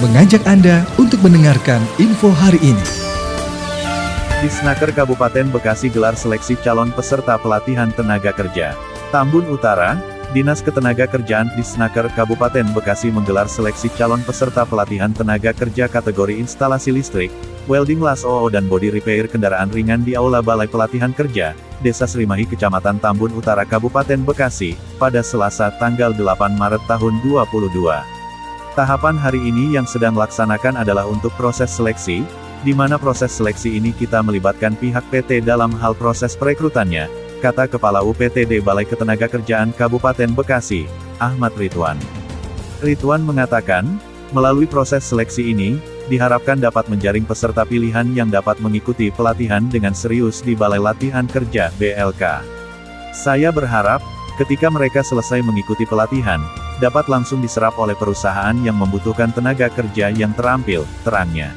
mengajak Anda untuk mendengarkan info hari ini. Di Snaker Kabupaten Bekasi gelar seleksi calon peserta pelatihan tenaga kerja. Tambun Utara, Dinas Ketenagakerjaan di Snaker Kabupaten Bekasi menggelar seleksi calon peserta pelatihan tenaga kerja kategori instalasi listrik, welding las OO dan body repair kendaraan ringan di Aula Balai Pelatihan Kerja, Desa Srimahi Kecamatan Tambun Utara Kabupaten Bekasi, pada Selasa tanggal 8 Maret tahun 2022. Tahapan hari ini yang sedang laksanakan adalah untuk proses seleksi, di mana proses seleksi ini kita melibatkan pihak PT dalam hal proses perekrutannya, kata Kepala UPTD Balai Ketenagakerjaan Kabupaten Bekasi, Ahmad Ridwan. Ridwan mengatakan, melalui proses seleksi ini, diharapkan dapat menjaring peserta pilihan yang dapat mengikuti pelatihan dengan serius di Balai Latihan Kerja BLK. Saya berharap, ketika mereka selesai mengikuti pelatihan, dapat langsung diserap oleh perusahaan yang membutuhkan tenaga kerja yang terampil, terangnya.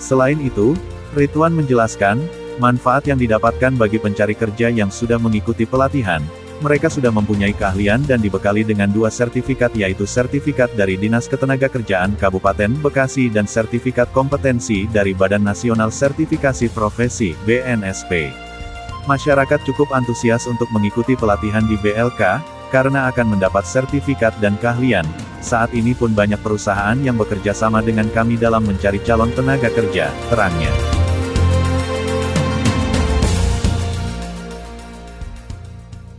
Selain itu, Ridwan menjelaskan, Manfaat yang didapatkan bagi pencari kerja yang sudah mengikuti pelatihan, mereka sudah mempunyai keahlian dan dibekali dengan dua sertifikat yaitu sertifikat dari Dinas Ketenagakerjaan Kabupaten Bekasi dan sertifikat kompetensi dari Badan Nasional Sertifikasi Profesi BNSP. Masyarakat cukup antusias untuk mengikuti pelatihan di BLK, karena akan mendapat sertifikat dan keahlian. Saat ini pun banyak perusahaan yang bekerja sama dengan kami dalam mencari calon tenaga kerja, terangnya.